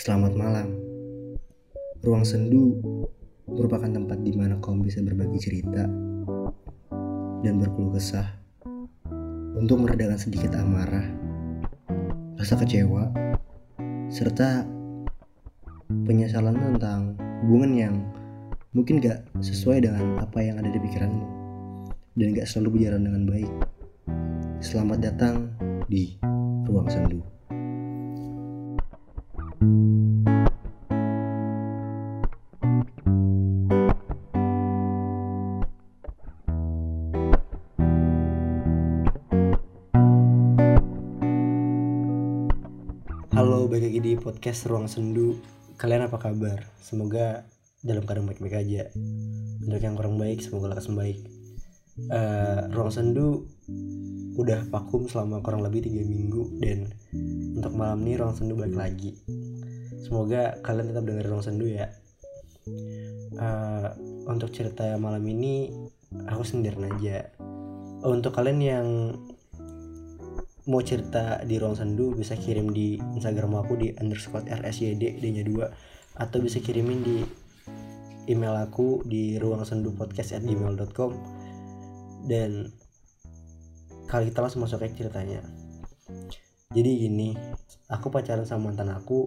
Selamat malam. Ruang sendu merupakan tempat di mana kaum bisa berbagi cerita dan berkeluh kesah untuk meredakan sedikit amarah, rasa kecewa, serta penyesalan tentang hubungan yang mungkin gak sesuai dengan apa yang ada di pikiranmu dan gak selalu berjalan dengan baik. Selamat datang di Ruang Sendu. Halo, balik lagi di podcast Ruang Sendu. Kalian apa kabar? Semoga dalam keadaan baik-baik aja. Untuk yang kurang baik, semoga lekas membaik. Eh, Ruang Sendu udah vakum selama kurang lebih tiga minggu dan untuk malam ini Ruang Sendu balik lagi. Semoga kalian tetap dengerin Ruang Sendu ya. Eh, untuk cerita malam ini aku sendirian aja. Untuk kalian yang mau cerita di ruang sendu bisa kirim di instagram aku di underscore rsyd d nya 2 atau bisa kirimin di email aku di ruang sendu podcast at gmail.com dan kali kita langsung masuk ke ceritanya. Jadi gini aku pacaran sama mantan aku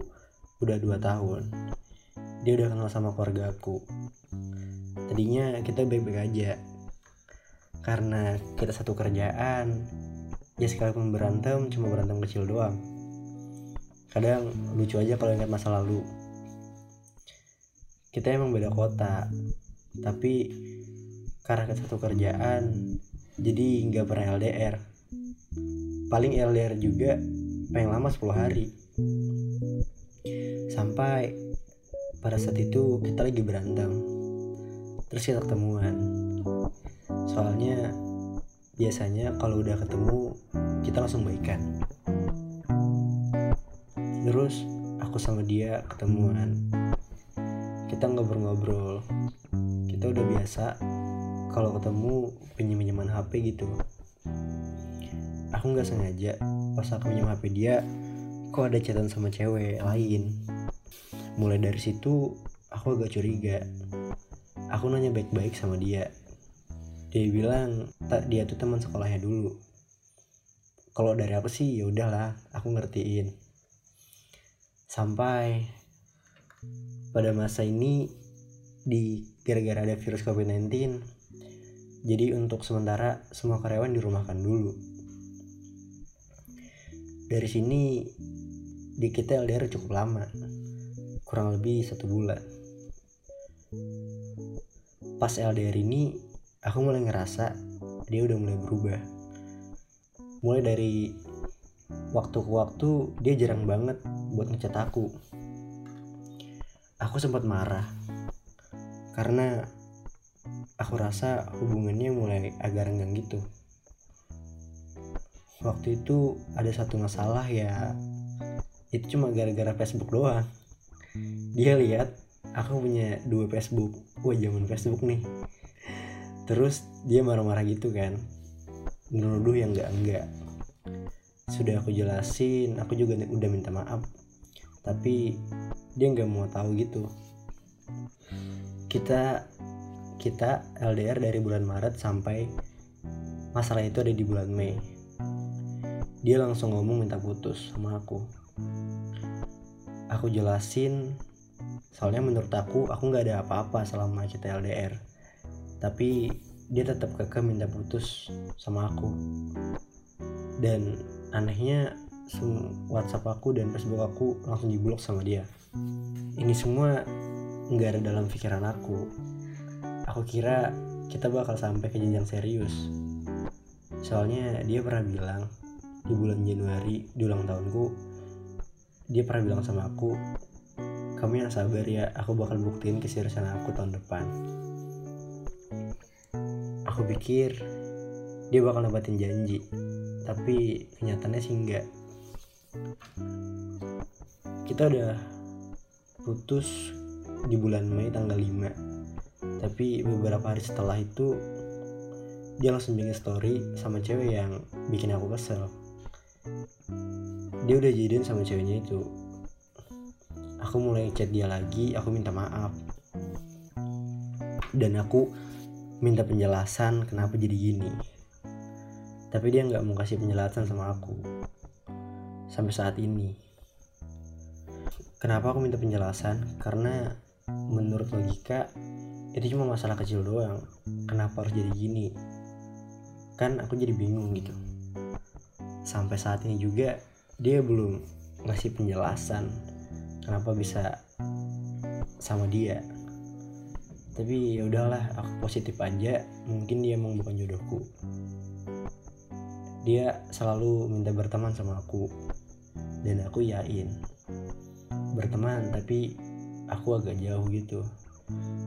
udah 2 tahun. Dia udah kenal sama keluarga aku. Tadinya kita baik-baik aja. Karena kita satu kerjaan ya sekalipun berantem cuma berantem kecil doang. Kadang lucu aja kalau ingat masa lalu. Kita emang beda kota tapi karena kita satu kerjaan jadi nggak pernah LDR paling LDR juga paling lama 10 hari. Sampai pada saat itu kita lagi berantem. Terus kita ketemuan. Soalnya biasanya kalau udah ketemu kita langsung baikan. Terus aku sama dia ketemuan. Kita ngobrol-ngobrol. Kita udah biasa kalau ketemu pinjam-pinjaman HP gitu. Aku nggak sengaja pas aku pinjam HP dia kok ada chatan sama cewek lain. Mulai dari situ aku agak curiga. Aku nanya baik-baik sama dia. Dia bilang tak dia tuh teman sekolahnya dulu kalau dari aku sih ya udahlah aku ngertiin. Sampai pada masa ini di gara-gara ada virus covid-19 jadi untuk sementara semua karyawan dirumahkan dulu. Dari sini di kita LDR cukup lama kurang lebih satu bulan. Pas LDR ini aku mulai ngerasa dia udah mulai berubah mulai dari waktu ke waktu dia jarang banget buat ngecat aku. Aku sempat marah karena aku rasa hubungannya mulai agak renggang gitu. Waktu itu ada satu masalah ya itu cuma gara-gara Facebook doang. Dia lihat aku punya dua Facebook wah zaman Facebook nih. Terus dia marah-marah gitu kan menuduh yang enggak-enggak sudah aku jelasin aku juga udah minta maaf. Tapi dia nggak mau tahu gitu. Kita kita LDR dari bulan Maret sampai masalah itu ada di bulan Mei. Dia langsung ngomong minta putus sama aku. Aku jelasin soalnya menurut aku aku nggak ada apa-apa selama kita LDR tapi dia tetap kekeh minta putus sama aku. Dan anehnya WhatsApp aku dan Facebook aku langsung diblok sama dia. Ini semua nggak ada dalam pikiran aku. Aku kira kita bakal sampai ke jenjang serius. Soalnya dia pernah bilang di bulan Januari di ulang tahunku dia pernah bilang sama aku kamu yang sabar ya aku bakal buktiin keseriusan aku tahun depan aku pikir dia bakal nempatin janji tapi kenyataannya sih enggak. Kita udah putus di bulan Mei tanggal 5 tapi beberapa hari setelah itu dia langsung bikin story sama cewek yang bikin aku kesel. Dia udah jadian sama ceweknya itu. Aku mulai chat dia lagi aku minta maaf. Dan aku minta penjelasan kenapa jadi gini. Tapi dia nggak mau kasih penjelasan sama aku. Sampai saat ini. Kenapa aku minta penjelasan? Karena menurut logika itu cuma masalah kecil doang. Kenapa harus jadi gini? Kan aku jadi bingung gitu. Sampai saat ini juga dia belum ngasih penjelasan kenapa bisa sama dia tapi ya udahlah aku positif aja. Mungkin dia emang bukan jodohku. Dia selalu minta berteman sama aku. Dan aku yakin berteman tapi aku agak jauh gitu.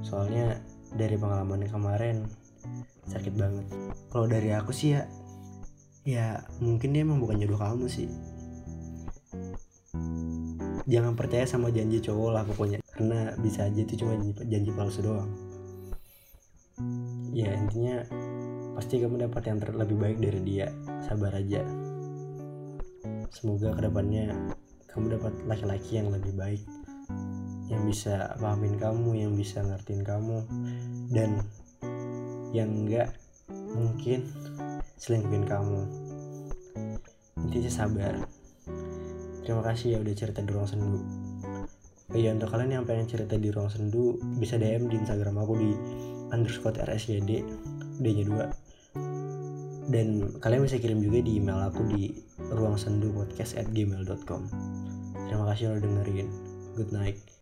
Soalnya dari pengalaman yang kemarin sakit banget. Kalau dari aku sih ya ya mungkin dia emang bukan jodoh kamu sih jangan percaya sama janji cowok lah pokoknya. Karena bisa aja itu cuma janji, janji palsu doang. Ya intinya pasti kamu dapat yang lebih baik dari dia. Sabar aja. Semoga ke depannya kamu dapat laki-laki yang lebih baik yang bisa pahamin kamu yang bisa ngertiin kamu dan yang enggak mungkin selingkuhin kamu. Intinya sabar terima kasih ya udah cerita di ruang sendu. Oh iya untuk kalian yang pengen cerita di ruang sendu bisa DM di instagram aku di underscore rsyd d nya 2 dan kalian bisa kirim juga di email aku di ruang sendu podcast at gmail.com terima kasih udah dengerin. Good night